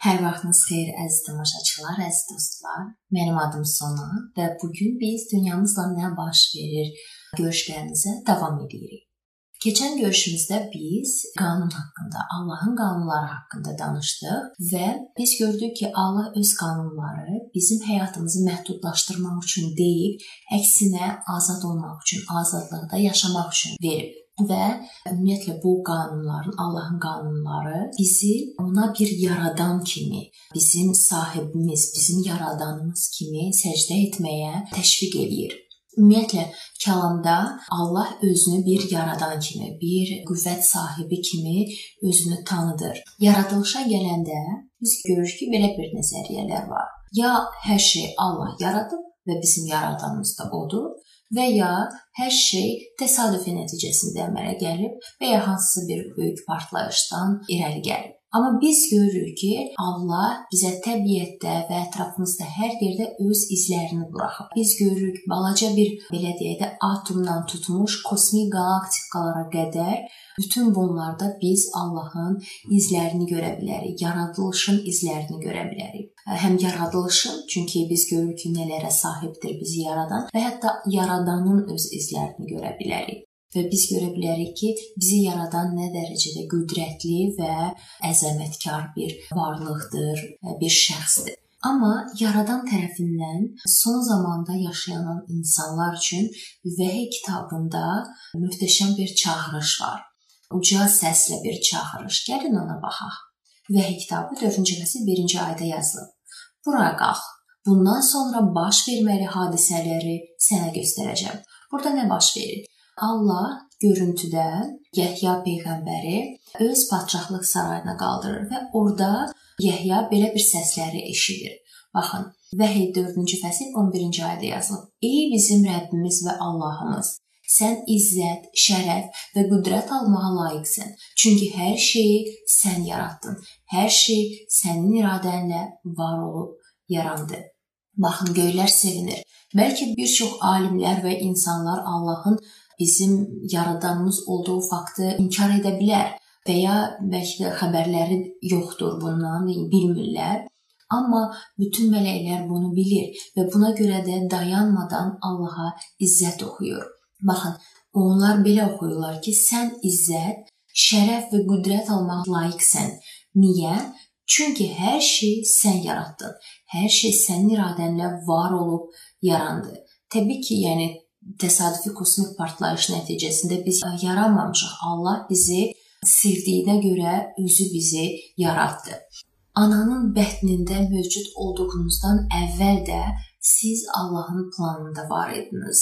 Hər vaxtınız xeyir əziz tamaşaçılar, əziz dostlar. Mənim adım Sona və bu gün biz dünyamızla nə baş verir görüşlərimizə davam edirik. Keçən görüşümüzdə biz qanun haqqında, Allahın qanunları haqqında danışdıq və biz gördük ki, Allah öz qanunları bizim həyatımızı məhdudlaşdırmaq üçün deyil, əksinə azad olmaq üçün, azadlıqda yaşamaq üçün verib və ümumiyyətlə bu qanunların, Allahın qanunları bizi ona bir yaradan kimi, bizim sahibimiz, bizim yaradanımız kimi səcdə etməyə təşviq eləyir. Ümumiyyətlə kəlamda Allah özünü bir yaradan kimi, bir qüvvət sahibi kimi özünü tanıdır. Yaradılışa gələndə biz görürük ki, belə bir nəzəriyyələr var. Ya hər şey Allah yaradıb və bizim yaradanımız da odur, və ya hər şey təsadüfi nəticəsində əmələ gəlib və ya hansısa bir böyük partlayışdan irəli gəlib. Amma biz görürük ki, Allah bizə təbiətdə və ətrafımızda hər yerdə öz izlərini buraxıb. Biz görürük balaca bir belə deyək də atomdan tutmuş kosmik qalaktikalara qədər bütün bunlarda biz Allahın izlərini görə bilərik, yaradılışın izlərini görə bilərik. Həm yaradılışın, çünki biz görürük ki, nələrə sahibdir bizi yaradan və hətta yaradanın öz izlərini görə bilərik və biz görə bilərik ki, bizi yaradan nə dərəcədə qüdrətli və əzəmətkar bir varlıqdır, bir şəxsdir. Amma yaradan tərəfindən son zamanda yaşayan insanlar üçün Vəhy kitabında möhtəşəm bir çağırış var. Uca səslə bir çağırış. Gəlin ona baxaq. Vəhy kitabı 4-cü fəsil 1-ci ayədə yazılıb. Bura qalx. Bundan sonra baş verməli hadisələri sənə göstərəcəm. Burada nə baş verir? Allah görüntüdə Yəhya peyğəmbəri öz padşahlıq sarayına qaldırır və orada Yəhya belə bir səsləri eşidir. Baxın, Vəhy 4-cü fəsil 11-ci ayədə yazılıb. Ey bizim Rəbbimiz və Allahımız, sən izzət, şərəf və qüdrət almağa layiqsən. Çünki hər şeyi sən yaratdın. Hər şey sənin iradənlə var olub yarandı. Baxın, göylər sevinir. Bəlkə bir çox alimlər və insanlar Allahın bizim yaradanımız olduğu faktı inkar edə bilər və ya bəlkə də xəbərləri yoxdur bundan, bilmirlər. Amma bütün mələklər bunu bilir və buna görə də dayanmadan Allaha izzət oxuyur. Baxın, onlar belə oxuyurlar ki, sən izzət, şərəf və qüdrət almaq layiqsən. Niyə? Çünki hər şey sən yaratdın. Hər şey sənin iradənlə var olub yarandı. Təbii ki, yəni təsadüfi kosmik partlayış nəticəsində biz yaranmamışıq. Allah bizi sevdiyinə görə özü bizi yaratdı. Ananın bətnində mövcud olduğunuzdan əvvəl də siz Allahın planında var idiniz.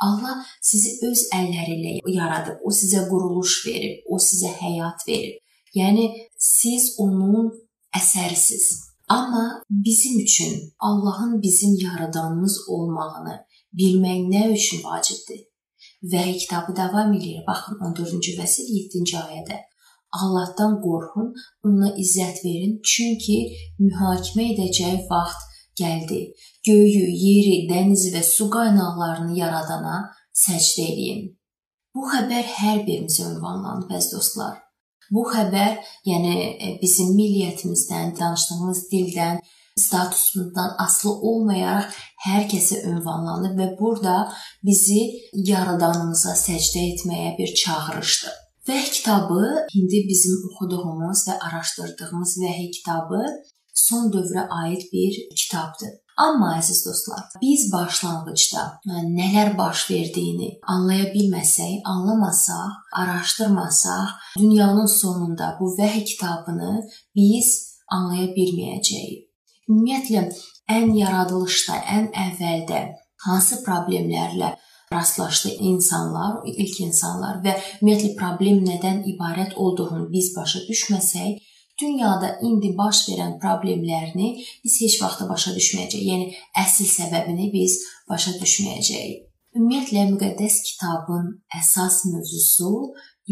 Allah sizi öz əlləri ilə yaradıb. O sizə quruluş verib, o sizə həyat verib. Yəni siz onun əsərisiz. Amma bizim üçün Allahın bizim yaradanımız olmağını bilmək nə üçün vacibdir? Vəhy kitabı davam edir. Baxın 14-cü fəsil 7-ci ayədə. Allahdan qorxun, ona izzət verin, çünki mühakimə edəcəyi vaxt gəldi. Göyü, yeri, dənizi və su qaynaqlarını yaradana səcdə eləyin. Bu xəbər hər birimizə ünvanlanıb, əziz dostlar. Bu xəbər, yəni e, bizim milliyyətimizdən, danışdığımız dildən, statusundan asılı olmayaraq hər kəsə ünvanlanır və burada bizi yaradanımıza səcdə etməyə bir çağırışdır. Vəhy kitabı indi bizim oxuduğumuz və araşdırdığımız Vəhy kitabı son dövrə aid bir kitabdır. Amma əziz dostlar, biz başlanğıcda nələr baş verdiyini anlaya bilməsək, anlamasaq, araşdırmasaq, dünyanın sonunda bu Vəhy kitabını biz anlaya bilməyəcəyik. Ümumiyyətlə ən yaradılışda, ən əvvəldə hansı problemlərlə rastlaşdı insanlar, ilk insanlar və ümumiyyətlə problem nədən ibarət olduğunu biz başa düşməsək, dünyada indi baş verən problemlərini biz heç vaxt başa düşməyəcəyik. Yəni əsl səbəbini biz başa düşməyəcəyik. Ümumiyyətlə müqəddəs kitabın əsas mövzusu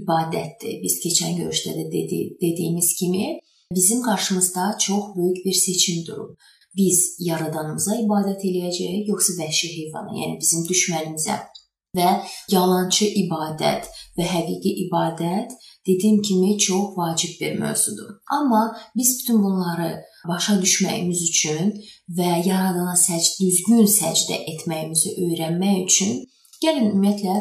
ibadətdir. Biz keçən görüşdə də dedi, dediyimiz kimi bizim qarşımızda çox böyük bir seçim durub. Biz yaradanımıza ibadət eləyəcəyik, yoxsa vəhşi heyvana, yəni bizim düşmənimizə. və yalançı ibadət və həqiqi ibadət dediyim kimi çox vacib bir mövzudur. Amma biz bütün bunları başa düşməyimiz üçün və yaradana səcd düzgün səcdə etməyimizi öyrənmək üçün gəlin ümumiyyətlə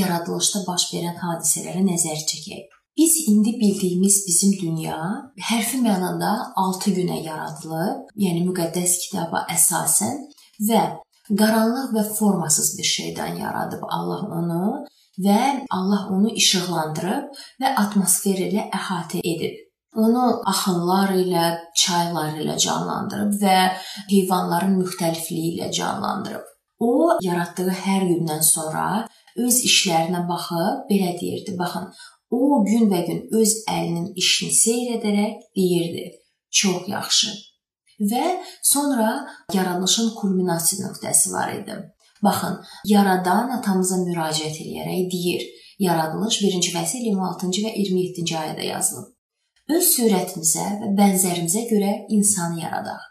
yaradılışda baş verən hadisələrə nəzər çəkək. Biz indi bildiyimiz bizim dünya hərfi mənada 6 günə yaradılıb, yəni müqəddəs kitaba əsasən və qaranlıq və formasız bir şeydən yaradıb Allah onu və Allah onu işıqlandırıb və atmosfer ilə əhatə edib. Onu axınlar ilə, çaylar ilə canlandırıb və heyvanların müxtəlifliyi ilə canlandırıb. O yaratdığı hər gündən sonra öz işlərinə baxıb belə deyirdi: "Baxın, o günbəgün öz əlinin işini seyr edərək deyirdi: "Çox yaxşı, və sonra yaradılışın kulminasiya nöqtəsi var idi. Baxın, yaradan atamıza müraciət edərək deyir: Yaradılış 1-ci fəsil 26-cı və 27-ci ayədə yazılıb. Öz surətimizə və bənzərimizə görə insanı yaradaq.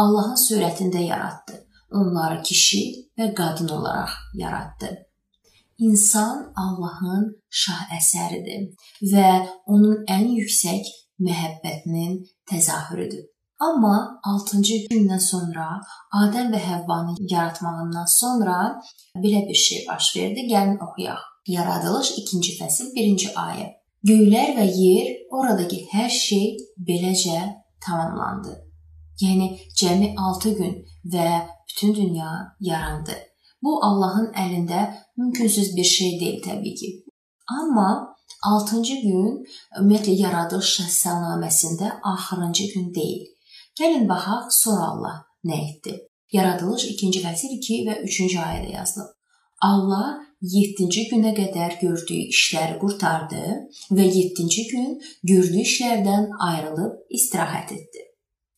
Allahın surətində yaratdı. Onları kişi və qadın olaraq yaratdı. İnsan Allahın şah əsəridir və onun ən yüksək məhəbbətinin təzahürüdür. Amma 6-cı gündən sonra Adəm və Həvvanı yaratmağından sonra belə bir şey baş verdi. Gəlin oxuyaq. Yaradılış 2-ci fəsil 1-ci ayə. Göylər və yer, oradakı hər şey beləcə tamamlandı. Yəni cəmi 6 gün və bütün dünya yarandı. Bu Allahın əlində mümkünsüz bir şey deyil təbii ki. Amma 6-cı gün ümumiyyətlə yaradılış şəxsnaməsində axırıncı gün deyil. Gəlin baxaq sonra Allah nə etdi. Yaradılış 2-ci fəsil 2 və 3-cü ayədə yazılıb. Allah 7-ci günə qədər gördüyü işləri qurtardı və 7-ci gün gördüyü işlərdən ayrılıb istirahət etdi.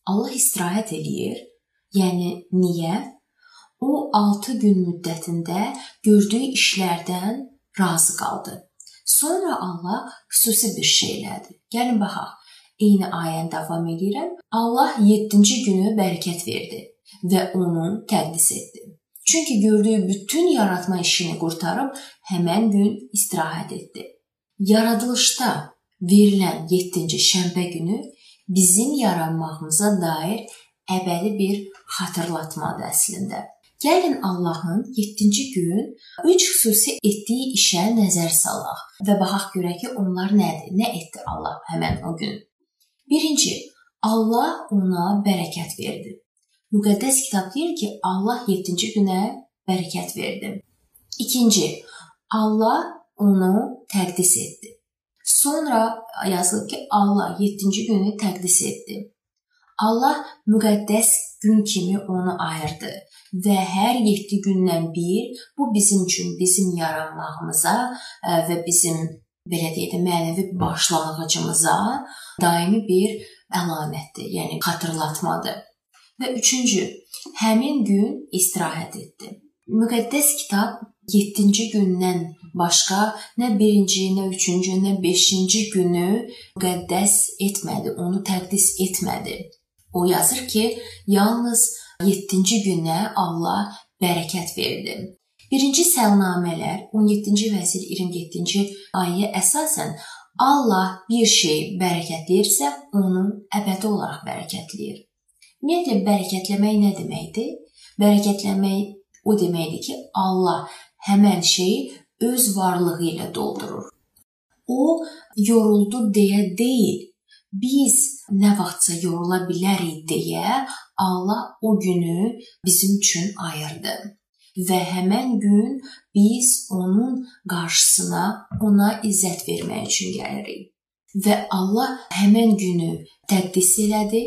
Allah istirahət eləyir. Yəni niyə? O 6 gün müddətində gördüyü işlərdən razı qaldı. Sonra Allah xüsusi bir şey elədi. Gəlin baxaq. Eyni ayəni davam edirəm. Allah 7-ci günü bərəkət verdi və onu təqdis etdi. Çünki gördüyü bütün yaratma işini qurtarıb həmin gün istirahət etdi. Yaradılışda verilən 7-ci şənbə günü bizim yaranmağımıza dair əbədi bir xatırlatmadır əslində. Gəlin Allahın 7-ci gün üç xüsusi etdiyi işə nəzər salaq və baxaq görək ki, onlar nədir? Nə etdi Allah həmin o gün? Birinci, Allah ona bərəkət verdi. Müqəddəs kitab deyir ki, Allah 7-ci günə bərəkət verdi. İkinci, Allah onu təqdis etdi. Sonra yazılıb ki, Allah 7-ci günü təqdis etdi. Allah müqəddəs gün kimi onu ayırdı və hər 7 gündən bir bu bizim üçün bizim yaranmağımıza və bizim belə deyək də mənəvi başlanğıcımıza daimi bir əlamətdir, yəni xatırlatmadır. Və üçüncü, həmin gün istirahət etdi. Müqəddəs kitab 7-ci gündən başqa nə 1-ci, nə 3-cü, nə 5-ci günü müqəddəs etmədi, onu təqdis etmədi. O yazır ki, yalnız 7-ci günə Allah bərəkət verdi. Birinci səlnamələr 17-ci fəsil 27-ci ayəyə əsasən Allah bir şey bərəkətləyirsə, onu əbədi olaraq bərəkətləyir. Ümumiyyətlə bərəkətləmək nə deməkdir? Bərəkətləmək o deməkdir ki, Allah həmin şeyi öz varlığı ilə doldurur. O yoruldu deyə deyil, biz nə vaxtsa yorula bilərik deyə Allah o günü bizim üçün ayırdı və həmin gün biz onun qarşısına ona izzət vermək üçün gəlirik. Və Allah həmin günü təqdis elədi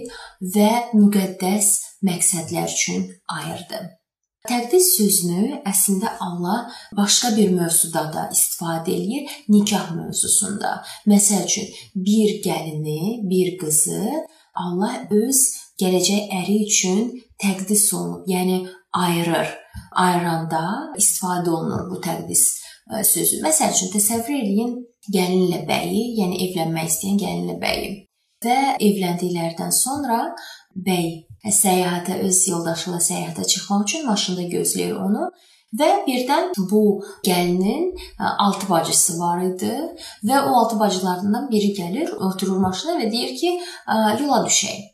və müqəddəs məqsədlər üçün ayırdı. Təqdis sözünü əslində Allah başqa bir mövzuda da istifadə eləyir, nikah mövzusunda. Məsəl üçün, bir gəlini, bir qızı Allah öz gələcək əri üçün təqdis olunub, yəni ayırır ayıranda istifadə olunur bu təqdis e, sözü. Məsəl üçün təsəvvür eləyin gəlinlə bəyi, yəni evlənmək istəyən gəlinlə bəyi və evləndiklərdən sonra bəy səyahətə öz yoldaşı ilə səyahətə çıxmaq üçün maşında gözləyir onu Və birdən bu gəlinin 6 bacısı var idi və o 6 bacılarından biri gəlir, oturur maşına və deyir ki, yola düşək.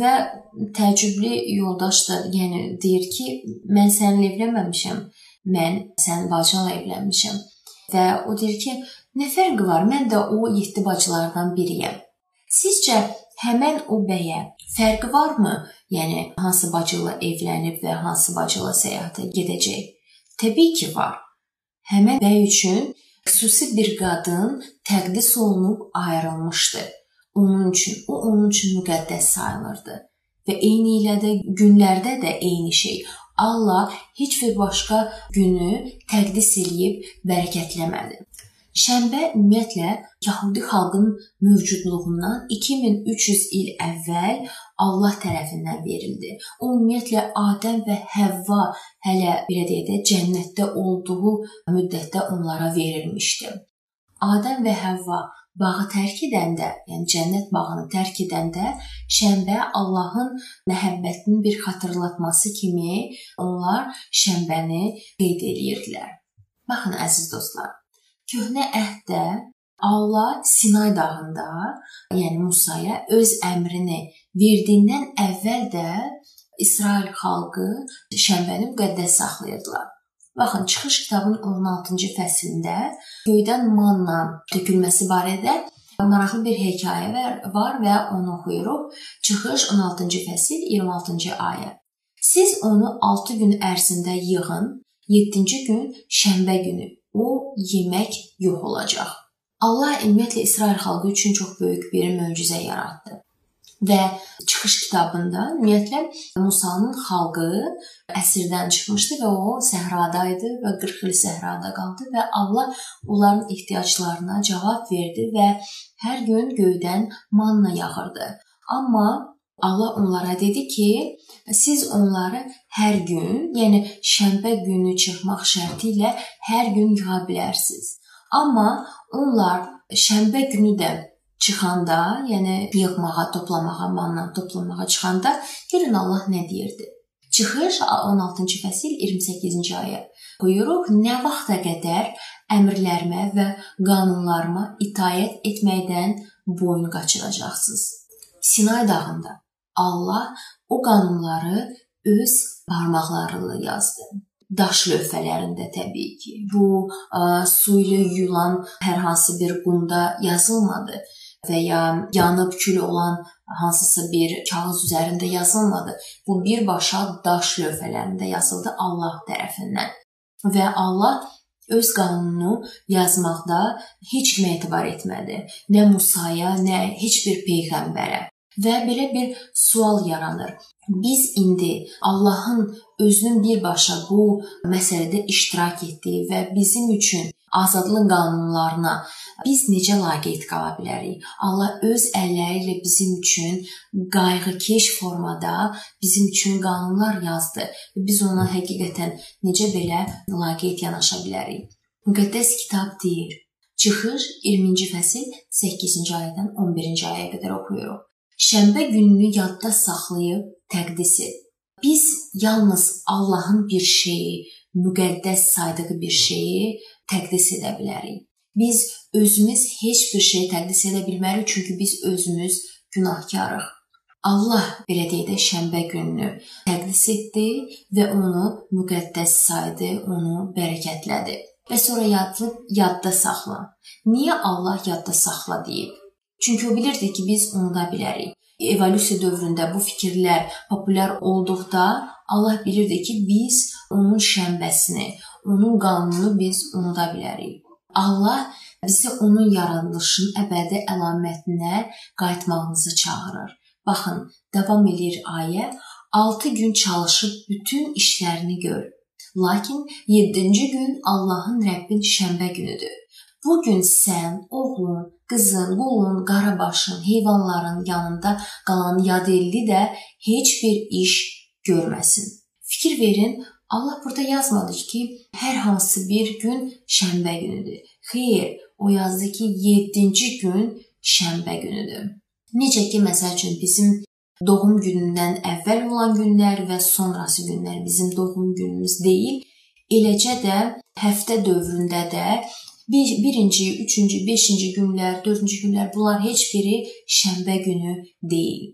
Və təcrübli yoldaş da yəni deyir ki, mən səninlə evlənməmişəm. Mən sənin bacınla evlənmişəm. Və o deyir ki, nə fərqi var? Mən də o 7 bacılardan biriyəm. Sizcə həmin o bəyə fərqi varmı? Yəni hansı bacı ilə evlənib və hansı bacı ilə səyahətə gedəcək? Təbii ki, var. Həmin bəy üçün xüsusi bir qadın təqdis olunub ayrılmışdı. Onun üçün, o onun üçün müqəddəs sayılırdı. Və eyni ilə də günlərdə də eyni şey. Allah heç bir başqa günü təqdis eləyib bərəkətləmədi. Şənbə ümumiyyətlə Yahudi xalqının mövcudluğundan 2300 il əvvəl Allah tərəfindən verildi. O ümumiyyətlə Adəm və Həvva hələ belə deyək də cənnətdə olduğu müddətdə onlara verilmişdi. Adəm və Həvva bağı tərk edəndə, yəni cənnət bağını tərk edəndə şənbə Allahın məhəbbətinin bir xatırlatması kimi onlar şənbəni qeyd edirdilər. Baxın əziz dostlar, Köhnə Əhddə Allah Sinay dağında, yəni Musaya öz əmrini verdiyindən əvvəl də İsrail xalqı şənbəni müqəddəs saxlayırdılar. Baxın, Çıxış kitabının 16-cı fəslində göydən manna tökülməsi barədə maraqlı bir hekayə var və onu oxuyuruq. Çıxış 16-cı fəsil 26-cı ayə. Siz onu 6 gün ərzində yığın, 7-ci gün şənbə günü o yemək yox olacaq. Allah ümumiyyətlə İsrail xalqı üçün çox böyük bir möcüzə yaratdı. Və çıxış kitabında ümumiyyətlə Musanın xalqı əsirdən çıxmışdı və o səhrada idi və 40 il səhrada qaldı və Allah onların ehtiyaclarına cavab verdi və hər gün göydən manna yağırdı. Amma Allah onlara dedi ki, siz onları hər gün, yəni şənbə günü çıxmaq şərti ilə hər gün yığa bilərsiniz. Amma onlar şənbə günü də çıxanda, yəni yığmağa, toplamağa, manna toplamağa çıxanda görün Allah nə deyirdi. Çıxış 16-cı fəsil 28-ci ayə. Buyuruq, nə vaxta qədər əmrlərimə və qanunlarıma itaət etməkdən boyun qaçıracaqsınız. Sinay dağında Allah o qanunları öz barmaqları ilə yazdı. Daş lövhələrində təbii ki. Bu ə, su ilə yuyulan hər hansı bir qumda yazılmadı və ya yanıb kül olan hansısa bir kağız üzərində yazılmadı. Bu birbaşa daş lövhələrində yazıldı Allah tərəfindən. Və Allah öz qanununu yazmaqda heç kimə etibar etmədi. Nə Musaya, nə heç bir peyğəmbərə. Və belə bir sual yaranır. Biz indi Allahın özünün birbaşa bu məsələdə iştirak etdiyi və bizim üçün azadlıq qanunlarına biz necə laqeyd qala bilərik? Allah öz əlləri ilə bizim üçün qayğıkeş formada bizim üçün qanunlar yazdı. Biz ona həqiqətən necə belə laqeyd yanaşa bilərik? Müqəddəs kitab deyir. Çıxış 20-ci fəsil 8-ci ayədən 11-ci ayəyə qədər oxuyuruq şənbə gününü yadda saxlayıb təqdis et. Biz yalnız Allahın bir şeyi, müqəddəs saydığı bir şeyi təqdis edə bilərik. Biz özümüz heç bir şey təqdis edə bilmərik çünki biz özümüz günahkarıq. Allah belə deyək də şənbə gününü təqdis etdi və onu müqəddəs saydı, onu bərəkətlədi. Və sonra yadlıb yadda saxla. Niyə Allah yadda saxla deyib? Çünki o bilirdi ki, biz unuda bilərik. Evolyusiya dövründə bu fikirlər populyar olduqda Allah bilirdi ki, biz onun şənbəsini, onun qanununu biz unuda bilərik. Allah bizi onun yaradılışının əbədi əlamətinə qayıtmağımızı çağırır. Baxın, davam eləyir ayə. 6 gün çalışıb bütün işlərini gör. Lakin 7-ci gün Allahın Rəbbin şənbə günüdür. Bu gün sən, oğlun, qızın, qulun, qarabaşın, heyvanların yanında qalan yadelli də heç bir iş görməsin. Fikir verin, Allah burada yazmadı ki, hər hansı bir gün şənbə günüdür. Xeyr, o yazdı ki, 7-ci gün şənbə günüdür. Necə ki, məsəl üçün bizim doğum günündən əvvəl olan günlər və sonrası günlər bizim doğum günümüz deyil, Eləcə də həftə dövründə də bir, birinci, üçüncü, beşinci günlər, dördüncü günlər bunlar heç biri şənbə günü deyil.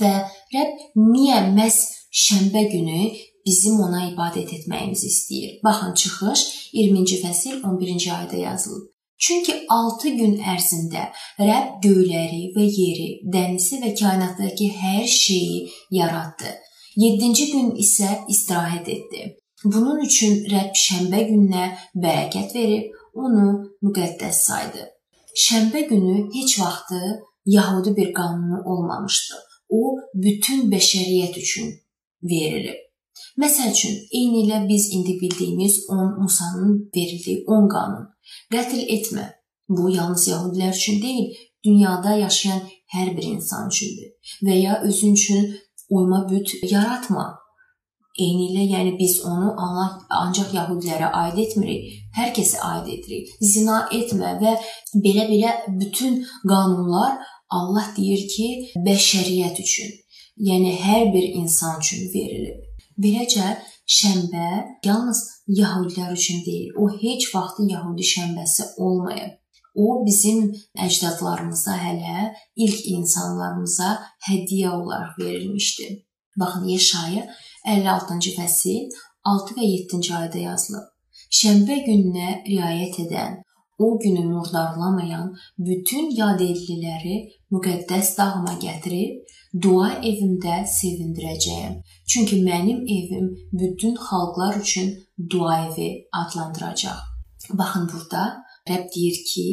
Və Rəbb niyə məhz şənbə günü bizim ona ibadət etməyimizi istəyir? Baxın, çıxış 20-ci fəsil 11-ci ayədə yazılıb. Çünki 6 gün ərzində Rəbb göyləri və yeri, dənizi və kainatdakı hər şeyi yaratdı. 7-ci gün isə istirahət etdi. Bunun üçün Rəbb şənbə gününə bərəkət verib, onu müqəddəs saydı. Şənbə günü heç vaxtı Yahudi bir qanunu olmamışdı. O bütün bəşəriyyət üçün verilib. Məsəl üçün, eyni ilə biz indi bildiyimiz 10 Musanın verildiyi 10 qanun. Qətl etmə. Bu yalnız yəhudilər üçün deyil, dünyada yaşayan hər bir insan üçündür. Və ya özün üçün uyma büt yaratma. Eyni ilə, yəni biz onu ancaq yəhudilərə aid etmirik, hər kəsə aid edirik. Zina etmə və belə-belə bütün qanunlar Allah deyir ki, bəşəriyyət üçün, yəni hər bir insan üçün verilib. Beləcə şənbə yalnız yəhudilər üçün deyil. O heç vaxt yəhudi şənbəsi olmayıb. O bizim əcdadlarımıza hələ ilk insanlarımıza hədiyyə olaraq verilmişdi. Baxın Yeşaya 56-cı fəsil 6 və 7-ci ayədə yazılıb. Şənbə gününə riayət edən, o günü murdarlamayan bütün yadilliləri müqəddəs dağıma gətirib dua evimdə sevindirəcəyəm. Çünki mənim evim bütün xalqlar üçün dua evi adlandıracaq. Baxın burada Rəbb deyir ki,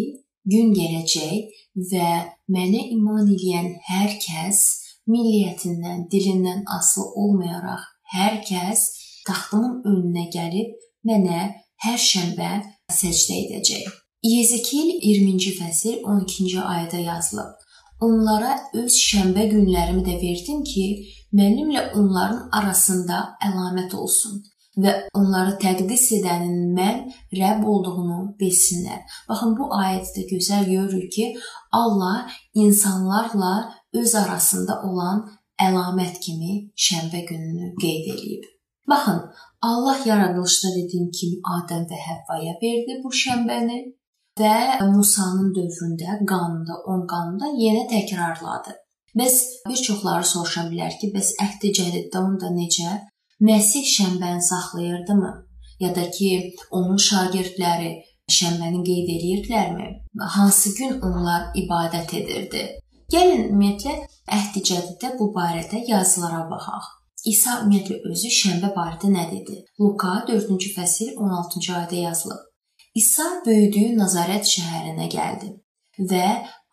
gün gələcək və mənə iman edən hər kəs milliyyətindən, dilindən asılı olmayaraq hər kəs taxtımın önünə gəlib mənə hər şənbə səcdə edəcək. Yezekil 20-ci fəsil 12-ci ayədə yazılıb. Onlara öz şənbə günlərimi də verdim ki, mənimlə onların arasında əlamət olsun və onları təqdis edənin mən Rəbb olduğunu bilsinlər. Baxın bu ayətdə gözəl görürük ki, Allah insanlarla öz arasında olan əlamət kimi şənbə gününü qeyd eləyib. Baxın, Allah yaradılışda dediyim kimi Adəm və Həvvaya verdi bu şənbəni və Musanın dövründə qanunda, 10 qanunda yenə təkrarladı. Bəs bir çoxları soruşa bilər ki, bəs Əhd-i Cədiddə onda necə? Məsih şənbəni saxlayırdımı? Ya da ki, onun şagirdləri şənbəni qeyd edirdlərmi? Hansı gün onlar ibadət edirdi? Gəlin ümumiyyətlə Əhd-i Cədiddə bu barədə yazılara baxaq. İsa ümumiyyətlə özü şənbə barədə nə dedi? Luka 4-cü fəsil 16-cı ayədə yazılıb. İsa böyüdüyü Nazarət şəhərinə gəldi və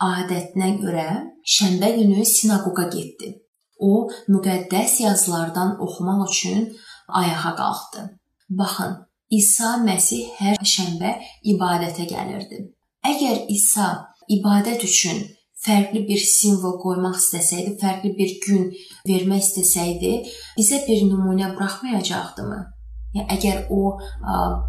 adətinə görə şənbə günü sinaqoqa getdi. O müqəddəs yazılardan oxumaq üçün ayağa qalxdı. Baxın, İsa Məsih hər şənbə ibadətə gəlirdi. Əgər İsa ibadət üçün fərqli bir simvol qoymaq istəsəydi, fərqli bir gün vermək istəsəydi, bizə bir nümunə buraxmayacaqdımı? Yəni əgər o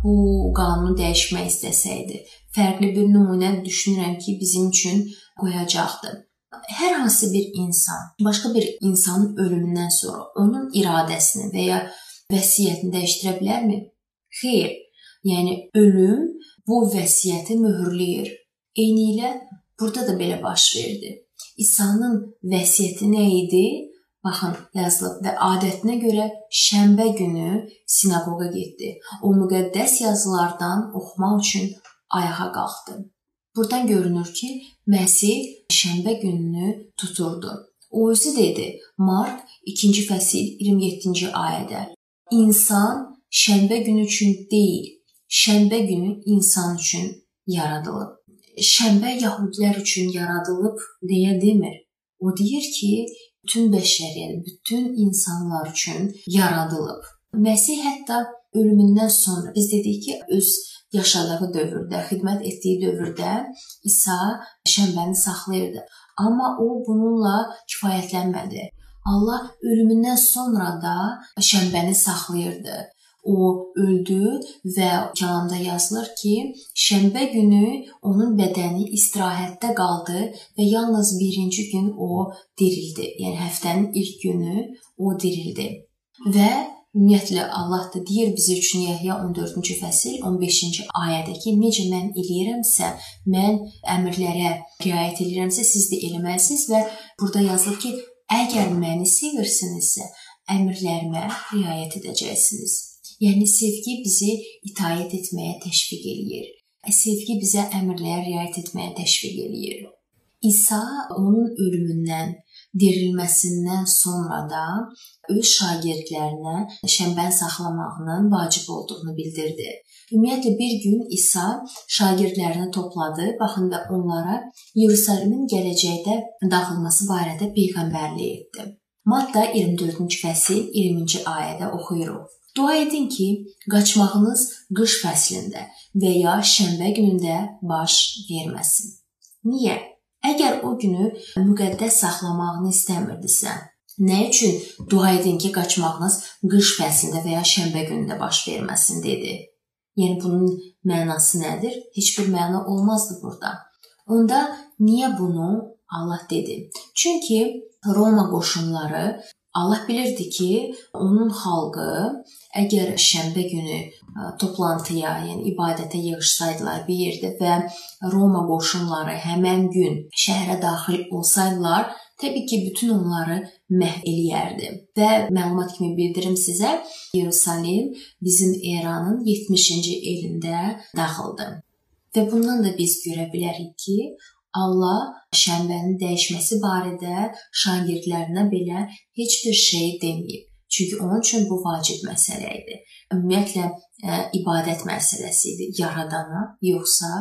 bu qanunu dəyişmək istəsəydi, fərqli bir nümunə düşünürəm ki, bizim üçün qoyacaqdı. Hər hansı bir insan başqa bir insanın ölümündən sonra onun iradəsini və ya vəsiyyətini dəyişdirə bilərmi? Xeyr. Yəni ölüm bu vəsiyyəti möhürləyir. Eynilə burada da belə baş verdi. İsa'nın vəsiyyəti nə idi? Baxın, yazılıb və adətinə görə şənbə günü sinaqoqa getdi. O müqəddəs yazılardan oxumaq üçün ayağa qalxdı. Burdan görünür ki, Məsih şənbə gününü tuturdu. O özü dedi, Mark 2-ci fəsil 27-ci ayədə. İnsan şənbə günü üçün deyil, şənbə günü insan üçün yaradılıb. Şənbə yəhudilər üçün yaradılıb deyə demir. O deyir ki, bütün bəşəriyyət, bütün insanlar üçün yaradılıb. Məsih hətta ölümündən sonra biz dedik ki, öz yaşadığı dövrdə, xidmət etdiyi dövrdə İsa şənbəni saxlayırdı. Amma o bununla kifayətlənmədi. Allah ölümündən sonra da şənbəni saxlayırdı o öldü və kəlamda yazılır ki, şənbə günü onun bədəni istirahətdə qaldı və yalnız birinci gün o dirildi. Yəni həftənin ilk günü o dirildi. Və Ümumiyyətlə Allah da deyir bizə üçün Yəhya 14-cü fəsil 15-ci ayədə ki, necə mən eləyirəmsə, mən əmrlərə riayət edirəmsə, siz də eləməlisiniz və burada yazılır ki, əgər məni sevirsinizsə, əmrlərimə riayət edəcəksiniz. Yəni sevgi bizi itaat etməyə təşviq eləyir. Sevgi bizə əmrlərə riayət etməyə təşviq eləyir. İsa onun ölümündən dirilməsindən sonra da öz şagirdlərinə şənbəni saxlamağının vacib olduğunu bildirdi. Ümumiyyətlə bir gün İsa şagirdlərini topladı, baxın və onlara Yerusalemin gələcəkdə dağılması barədə peyğəmbərlik etdi. Matta 24-cü fəsil 20-ci ayədə oxuyuruq. Dua edin ki, qaçmağınız qış fəslində və ya şənbə günündə baş verməsin. Niyə? Əgər o günü müqəddəs saxlamağını istəmirdisə, nə üçün dua edin ki, qaçmağınız qış fəslində və ya şənbə günündə baş verməsin dedi. Yəni bunun mənası nədir? Heç bir məna olmazdı burada. Onda niyə bunu Allah dedi? Çünki Roma qoşunları Allah bilirdi ki, onun xalqı əgər şənbə günü toplantıya, yəni ibadətə yığışsaydılar bir yerdə və Roma qoşunları həmin gün şəhərə daxil olsaydılar, təbii ki, bütün onları məhv eləyərdi. Və məlumat kimi bildirim sizə, Yerusalim bizim eranın 70-ci ilində dağıldı. Və bundan da biz görə bilərik ki, Allah şənbənin dəyişməsi barədə şagirdlərinə belə heç bir şey deməyib. Çünki onun üçün bu vacib məsələ idi. Ümumiyyətlə ə, e, ibadət məsələsi idi, yaradana yoxsa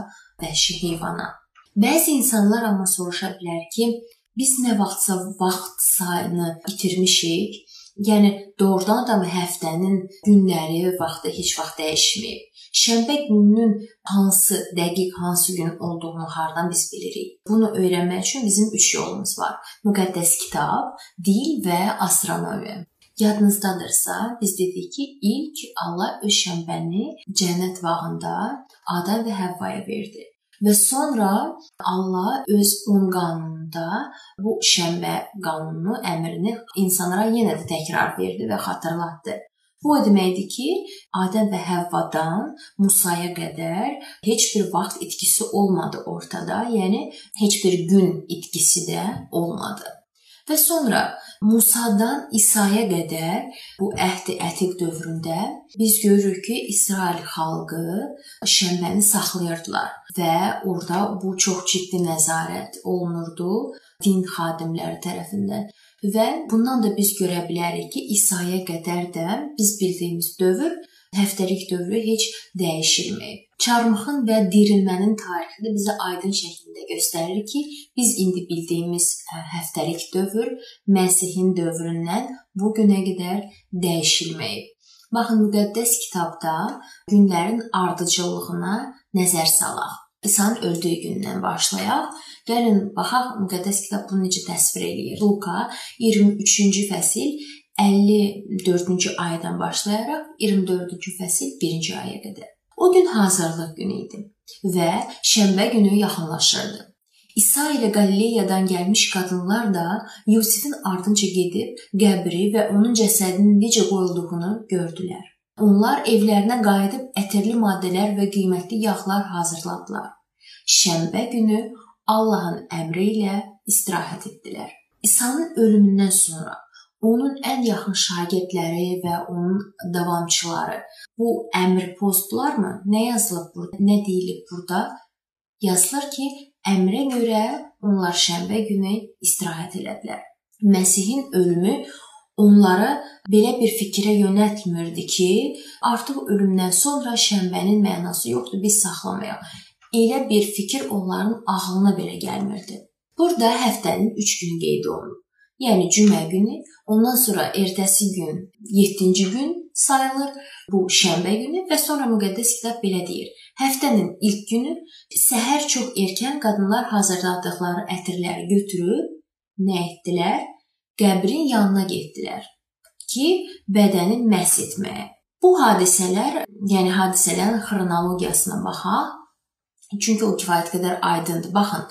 vəhşi heyvana. Bəzi insanlar amma soruşa bilər ki, biz nə vaxtsa vaxt sayını itirmişik? Yəni doğrudan da həftənin günləri, vaxtı heç vaxt dəyişməyib? Şənbə gününün hansı dəqiq hansı gün olduğunu hardan biz bilirik? Bunu öyrənmək üçün bizim 3 yolumuz var. Müqəddəs kitab, dil və astronomiya. Yadınızdadırsa, biz dedik ki, ilk Allah öz şənbəni cənnət bağında Adəm və Həvvaya verdi. Və sonra Allah öz 10 qanununda bu şənbə qanununu, əmrini insanlara yenə də təkrar verdi və xatırlatdı. Bu o deməkdir ki, Adəm və Həvvadan Musaya qədər heç bir vaxt itkisi olmadı ortada, yəni heç bir gün itkisi də olmadı. Və sonra Musadan İsa'ya qədər bu əhd-i ətiq dövründə biz görürük ki, İsrail xalqı şənbəni saxlayırdılar və orada bu çox ciddi nəzarət olunurdu din xadimləri tərəfindən. Və bundan da biz görə bilərik ki, İsa'ya qədər də biz bildiyimiz dövr həftəlik dövrü heç dəyişilməyib. Çarmıxın və dirilmənin tarixi də bizə aydın şəkildə göstərir ki, biz indi bildiyimiz hə, həftəlik dövr Məsihin dövründən bu günə qədər dəyişilməyib. Baxın müqəddəs kitabda günlərin ardıcıllığına nəzər salaq. İsa'nın öldüyü gündən başlayaq. Gəlin baxaq müqəddəs kitab bunu necə təsvir eləyir. Luka 23-cü fəsil 54-cü ayədən başlayaraq 24-cü fəsil 1-ci ayəyə qədər. O gün hazırlıq günü idi və şənbə günü yaxınlaşırdı. İsa ilə Qalileyadan gəlmiş qadınlar da Yusifin ardınca gedib qəbri və onun cəsədinin necə qoyulduğunu gördülər. Onlar evlərinə qayıdıb ətirli maddələr və qiymətli yağlar hazırladılar. Şənbə günü Allahın əmri ilə istirahət etdilər. İsa'nın ölümündən sonra onun ən yaxın şagirdləri və onun davamçıları bu əmr pozdularmı? Nə yazılıb burada? Nə deyilib burada? Yazılır ki, əmrə görə onlar şənbə günü istirahət elədilər. Məsihin ölümü onları belə bir fikrə yönəltmirdi ki, artıq ölümdən sonra şənbənin mənası yoxdur, biz saxlamayaq elə bir fikir onların ağlına belə gəlmirdi. Burada həftənin 3 günü qeyd olunub. Yəni cümə günü, ondan sonra ertəsi gün 7-ci gün sayılır. Bu şənbə günü və sonra müqəddəs kitab belə deyir. Həftənin ilk günü səhər çox erkən qadınlar hazırladıqları ətirləri götürüb nə etdilər? Qəbrin yanına getdilər ki, bədəni məhs etməyə. Bu hadisələr, yəni hadisələrin xronologiyasına baxaq. Çünki o kifayət qədər aydındır. Baxın,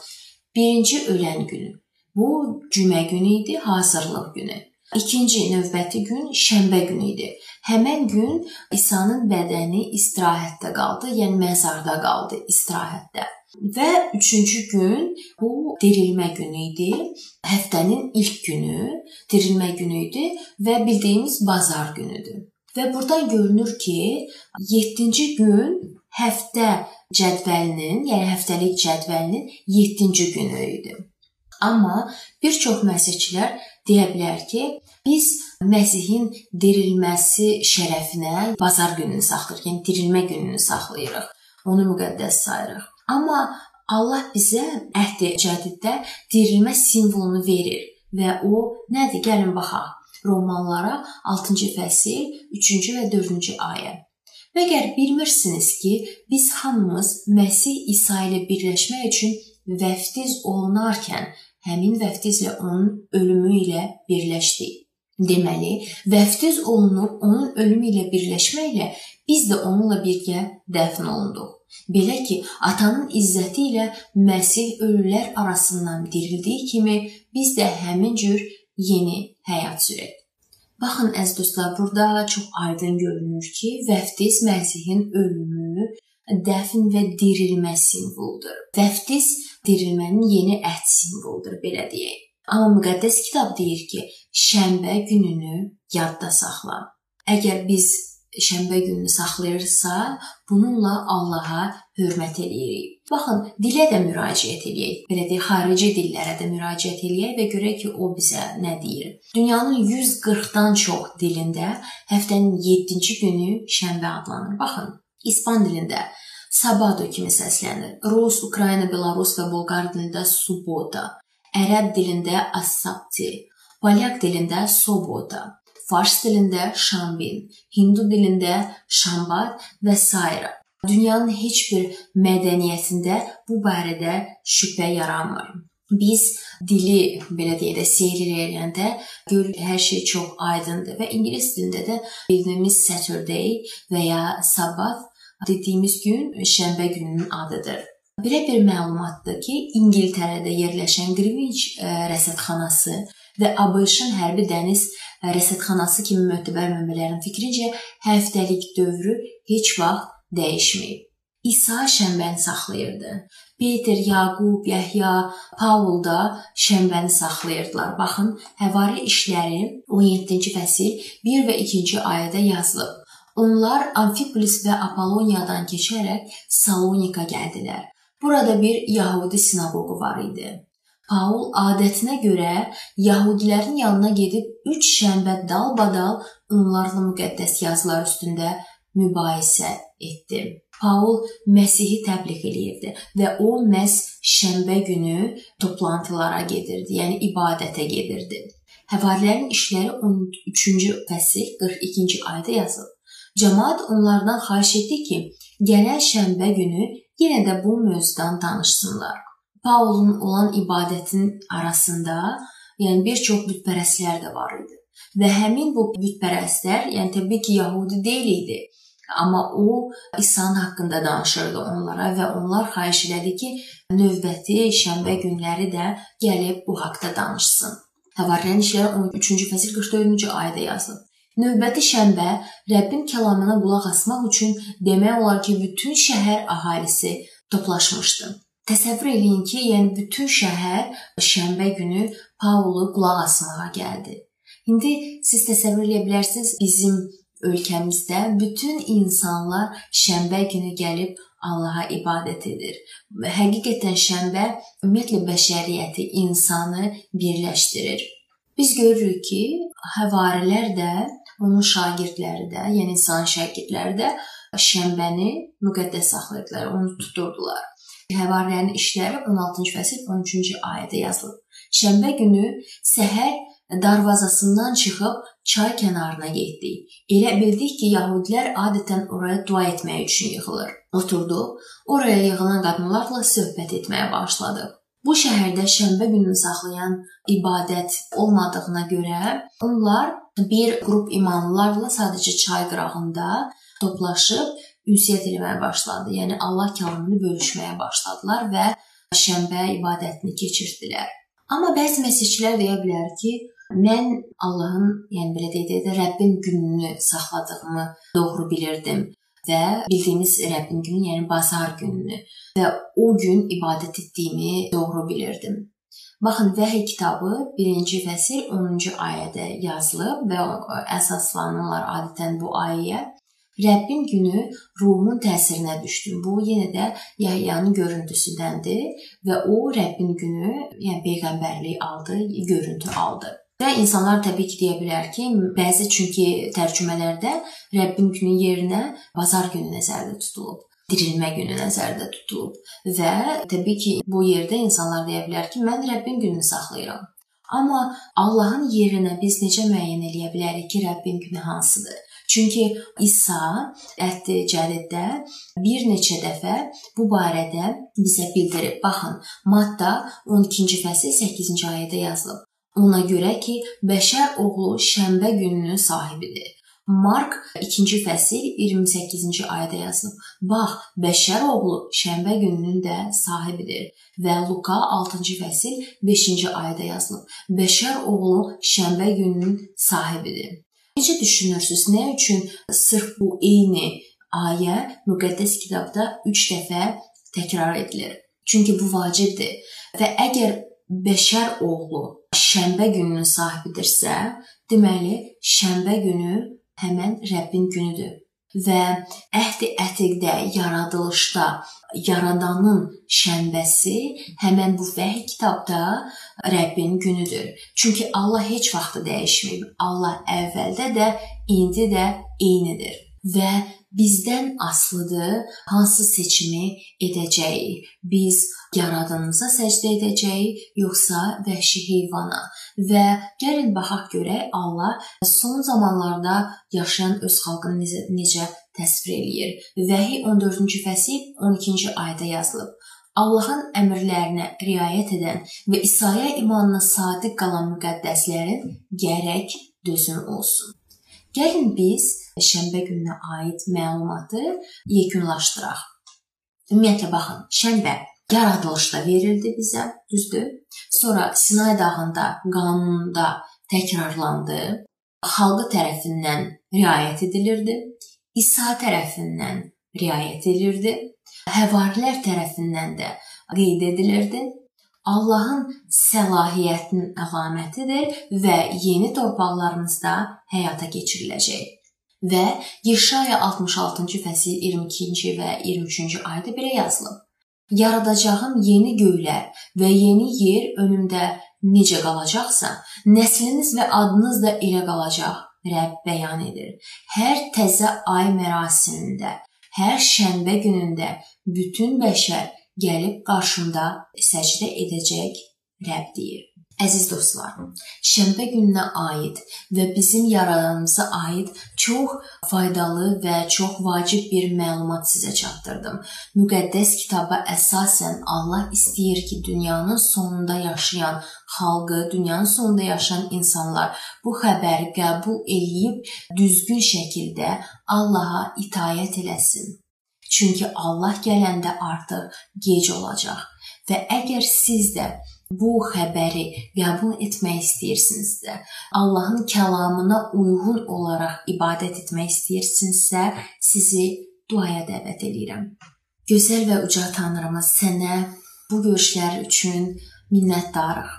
birinci ölən günü. Bu cümə günü idi, hazırlıq günü. İkinci növbəti gün şənbə günü idi. Həmin gün İsa'nın bədəni istirahətdə qaldı, yəni məzarda qaldı istirahətdə. Və üçüncü gün bu dirilmə günü idi. Həftənin ilk günü dirilmə günü idi və bildiyimiz bazar günüdür. Və burdan görünür ki, 7-ci gün həftə cədvəlinin, yəni həftəlik cədvəlinin 7-ci günü idi. Amma bir çox məsihçilər deyə bilər ki, biz Məsihin dirilməsi şərəfinə bazar gününü saxlayırıq, yəni dirilmə gününü saxlayırıq. Onu müqəddəs sayırıq. Amma Allah bizə əhd cədiddə dirilmə simvolunu verir və o nədir? Gəlin baxaq. Romanlara 6-cı fəsil 3-cü və 4-cü ayə. Məgər bilmirsiniz ki, biz hamımız Məsih İsa ilə birləşmək üçün vəftiz olunarkən həmin vəftizlə onun ölümü ilə birləşdik. Deməli, vəftiz olunub onun ölümü ilə birləşməklə biz də onunla birgə dəfn olunduq. Belə ki, atanın izzəti ilə Məsih ölülər arasından dirildiyi kimi biz də həmin cür yeni həyat sürək. Baxın əziz dostlar, burada çox aydın görünür ki, vəftiz Məsihin ölümü, dəfn və dirilmə simvoludur. Vəftiz dirilmənin yeni əhd simvoludur, belə deyək. Amma müqəddəs kitab deyir ki, şənbə gününü yadda saxla. Əgər biz şənbə gününü saxlayırsa, bununla Allaha hörmət eləyirik. Baxın, dilə də müraciət eləyək. Belə deyək, xarici dillərə də müraciət eləyək və görək ki, o bizə nə deyir. Dünyanın 140-dan çox dilində həftənin 7-ci günü şənbə adlanır. Baxın, İspan dilində Sabado kimi səslənir. Rus, Ukrayna, Belarus və Bolqar dilində subota, ərəb dilində asabti, polyak dilində sobota, fars dilində şambin, hindu dilində şambat və s. Dünyanın heç bir mədəniyyətində bu barədə şübhə yaranmır. Biz dili belə deyək də seyr eləyəndə görürük hər şey çox aydındır və ingilis dilində də bildiyimiz Saturday və ya Sabbath dediyimiz gün şənbə gününün adıdır. Belə bir məlumatdır ki, İngiltərədə yerləşən Greenwich e, rəsədxanası və ABŞ-ın hərbi dəniz rəsədxanası kimi mötəbər mənbələrin fikrincə həftəlik dövrü heç vaxt dəyişməyib. İsa şənbəni saxlayırdı. Peter, Yaqub, Yəhya, Paul da şənbəni saxlayırdılar. Baxın, Həvari işləri 17-ci fəsil 1 və 2-ci ayədə yazılıb. Onlar Amfipolis və Apolloniyadan keçərək Salonika gəldilər. Burada bir Yahudi sinaqoqu var idi. Paul adətinə görə Yahudilərin yanına gedib 3 şənbə dalbadal onlarla müqəddəs yazılar üstündə mübahisə etdi. Paul Məsihi təbliğ eləyirdi və o məhz şənbə günü toplantılara gedirdi, yəni ibadətə gedirdi. Həvarilərin işləri 13-cü fəsil 42-ci ayədə yazılıb. Cəmaət onlardan xahiş etdi ki, gələn şənbə günü yenə də bu mövzudan danışsınlar. Paulun olan ibadətin arasında, yəni bir çox bütpərəstlər də var idi. Və həmin bu bütpərəstlər, yəni təbii ki, Yahudi deyil idi. Amma o İsa'nın haqqında danışırdı onlara və onlar xahiş elədi ki, növbəti şənbə günləri də gəlib bu haqqda danışsın. Həvarlərin işləri 13-cü fəsil 44-cü ayədə yazılıb. Növbəti şənbə Rəbbin kəlamına qulaq asmaq üçün demək olar ki, bütün şəhər əhalisi toplaşmışdı. Təsəvvür eləyin ki, yəni bütün şəhər şənbə günü Paulu qulaq asmağa gəldi. İndi siz təsəvvür edə bilərsiniz, bizim ölkəmizdə bütün insanlar şənbə günü gəlib Allaha ibadət edir. Həqiqətən şənbə ümumiyyətlə bəşəriyyəti, insanı birləşdirir. Biz görürük ki, həvarilər də onun şagirdləri də, yəni insan şagirdləri də şənbəni müqəddəs saxlayırdılar, onu tuturdular. Həvarilərin işləri 16-cı fəsil 13-cü ayədə yazılıb. Şənbə günü səhər darvazasından çıxıb çay kənarına getdik. Elə bildik ki, yahudilər adətən oraya dua etmək üçün yığılır. Oturduq, oraya yığılan qadınlarla söhbət etməyə başladıq. Bu şəhərdə şənbə gününü saxlayan ibadət olmadığına görə onlar bir qrup imanlılarla sadəcə çay qırağında toplaşıb ünsiyyət etməyə başladı. Yəni Allah kəlamını bölüşməyə başladılar və şənbə ibadətini keçirdilər. Amma bəzi məsihçilər deyə bilər ki, mən Allahın, yəni belə deyək də, Rəbbin gününü saxladığımı doğru bilirdim və bildiyimiz Rəbbin günü, yəni bazar gününü və o gün ibadət etdiyimi doğru bilirdim. Baxın, Vəhiy kitabı 1-ci fəsil 10-cu ayədə yazılıb və əsaslanırlar adətən bu ayəyə. Rəbbin günü ruhun təsirinə düşdüm. Bu yenə də Yahyanın görüntüsüdəndir və o Rəbbin günü, yəni peyğəmbərlik aldı, görüntü aldı. Və insanlar təbii ki, deyə bilər ki, bəzi çünki tərcümələrdə Rəbbin günü yerinə bazar günü nəzərdə tutulub dirilmə günü nəzərdə tutulub və təbii ki, bu yerdə insanlar deyə bilər ki, mən Rəbbin gününü saxlayıram. Amma Allahın yerinə biz necə müəyyən eləyə bilərik ki, Rəbbin günü hansıdır? Çünki İsa Əhd-i Cədiddə bir neçə dəfə bu barədə bizə bildirib. Baxın, Matta 12-ci fəsil 8-ci ayədə yazılıb. Ona görə ki, bəşər oğlu şənbə gününün sahibidir. Mark 2-ci fəsil 28-ci ayədə yazılıb. Bax, bəşər oğlu şənbə gününün də sahibidir. Və Luka 6-cı fəsil 5-ci ayədə yazılıb. Bəşər oğlu şənbə gününün sahibidir. Necə düşünürsüz, nə üçün sırf bu eyni ayə müqəddəs kitabda 3 dəfə təkrar edilir? Çünki bu vacibdir. Və əgər bəşər oğlu şənbə gününün sahibidirsə, deməli şənbə günü həmin Rəbbin günüdür və əhd-i ətiqdə, yaradılışda yaradanın şənbəsi həmin bu vəhy kitabda Rəbbin günüdür. Çünki Allah heç vaxt dəyişməyib. Allah əvvəldə də, indi də eynidir və bizdən asılıdır hansı seçimi edəcəyik. Biz yaradanımıza səcdə edəcəyik, yoxsa vəhşi heyvana? Və gəlin baxaq görək Allah son zamanlarda yaşayan öz xalqını necə, necə təsvir eləyir. Vəhi 14-cü fəsil 12-ci ayədə yazılıb. Allahın əmrlərinə riayət edən və İsa'ya imanına sadiq qalan müqəddəslərin gərək dözüm olsun. Gəlin biz şənbə gününə aid məlumatı yekunlaşdıraq. Ümumiyyətlə baxın, şənbə yaradılışda verildi bizə, düzdür? Sonra Sinay dağında qanunda təkrarlandı. Xalqı tərəfindən riayət edilirdi. İsa tərəfindən riayət edilirdi. Həvarilər tərəfindən də qeyd edilirdi. Allahın səlahiyyətinin əlamətidir və yeni torpaqlarımızda həyata keçiriləcək. Və Yeşaya 66-cı fəsil 22-ci və 23-cü ayədə belə yazılıb. Yaradacağım yeni göylər və yeni yer önümdə necə qalacaqsa, nəsliniz və adınız da elə qalacaq Rəbb bəyan edir. Hər təzə ay mərasimində, hər şənbə günündə bütün bəşər gəlib qarşımda səcdə edəcək Rəbb deyir. Əziz dostlar, şənbə gününə aid və bizim yaradanımıza aid çox faydalı və çox vacib bir məlumat sizə çatdırdım. Müqəddəs kitaba əsasən Allah istəyir ki, dünyanın sonunda yaşayan xalqı, dünyanın sonunda yaşayan insanlar bu xəbəri qəbul eləyib düzgün şəkildə Allaha itayət eləsin. Çünki Allah gələndə artıq gec olacaq və əgər siz də bu xəbəri qəbul etmək istəyirsinizsə, Allahın kəlamına uyğun olaraq ibadət etmək istəyirsinizsə, sizi duaya dəvət edirəm. Gözəl və uca Tanrımız sənə bu görüşlər üçün minnətdarıq.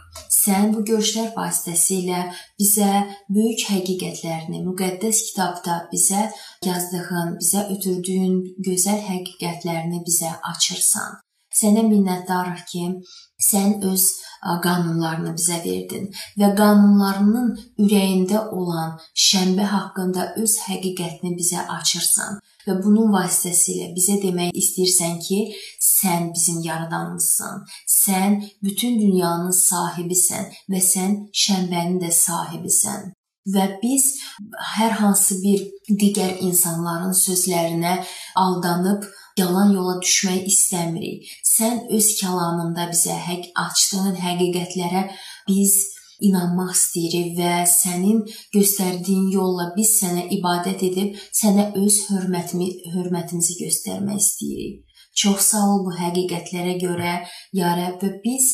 Sən bu görüşlər vasitəsilə bizə böyük həqiqətlərini müqəddəs kitabda bizə yazdığın, bizə ötürdüyün gözəl həqiqətlərini bizə açırsan. Sənə minnətdarıq ki, sən öz qanunlarını bizə verdin və qanunlarının ürəyində olan şənbə haqqında öz həqiqətini bizə açırsan və bunun vasitəsilə bizə demək istəyirsən ki, sən bizim yaradanımızsan. Sən bütün dünyanın sahibisən və sən şənbənin də sahibisən və biz hər hansı bir digər insanların sözlərinə aldanıb yalan yola düşmək istəmirik. Sən öz kəlamında bizə həq açdığın həqiqətlərə biz inanmaq istəyirik və sənin göstərdiyin yolla biz sənə ibadət edib sənə öz hörmətimi hörmətimizi göstərmək istəyirik. Çox sağ ol bu həqiqətlərə görə, ya Rəbb, biz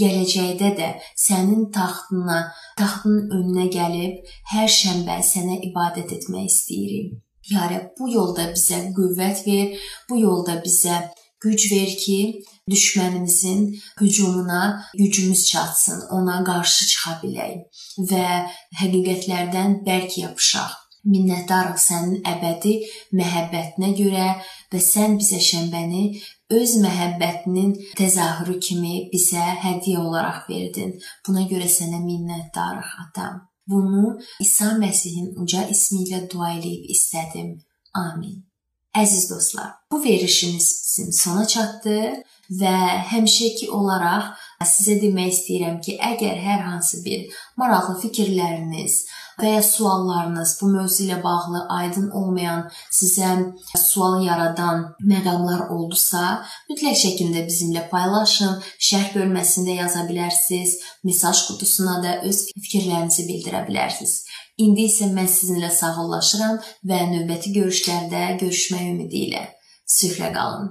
gələcəkdə də sənin taxtına, taxtının önünə gəlib hər şənbə sənə ibadət etmək istəyirik. Ya Rəbb, bu yolda bizə qüvvət ver, bu yolda bizə güc ver ki, düşmənimizin hücumuna gücümüz çatsın, ona qarşı çıxa bilək və həqiqətlərdən bərk yapışaq. Minnətdarıq sənin əbədi məhəbbətinə görə və sən bizə şənbəni öz məhəbbətinin təzahürü kimi bizə hədiyyə olaraq verdin. Buna görə sənə minnətdarıq, atam. Bunu İsa Məsihin uca ismi ilə dua eləyib istədim. Amin. Əziz dostlar, bu verilişimiz bizim sona çatdı və həmişəki olaraq sizə demək istəyirəm ki, əgər hər hansı bir maraqlı fikirləriniz, və ya suallarınız bu mövzu ilə bağlı aydın olmayan, sizə sual yaradan məqamlar oldusa, mütləq şəkildə bizimlə paylaşın. Şərh bölməsində yaza bilərsiniz, mesaj qutusuna da öz fikirlərinizi bildirə bilərsiniz. İndi isə mən sizinlə sağollaşıram və növbəti görüşlərdə görüşmək ümidi ilə. Sülhlə qalın.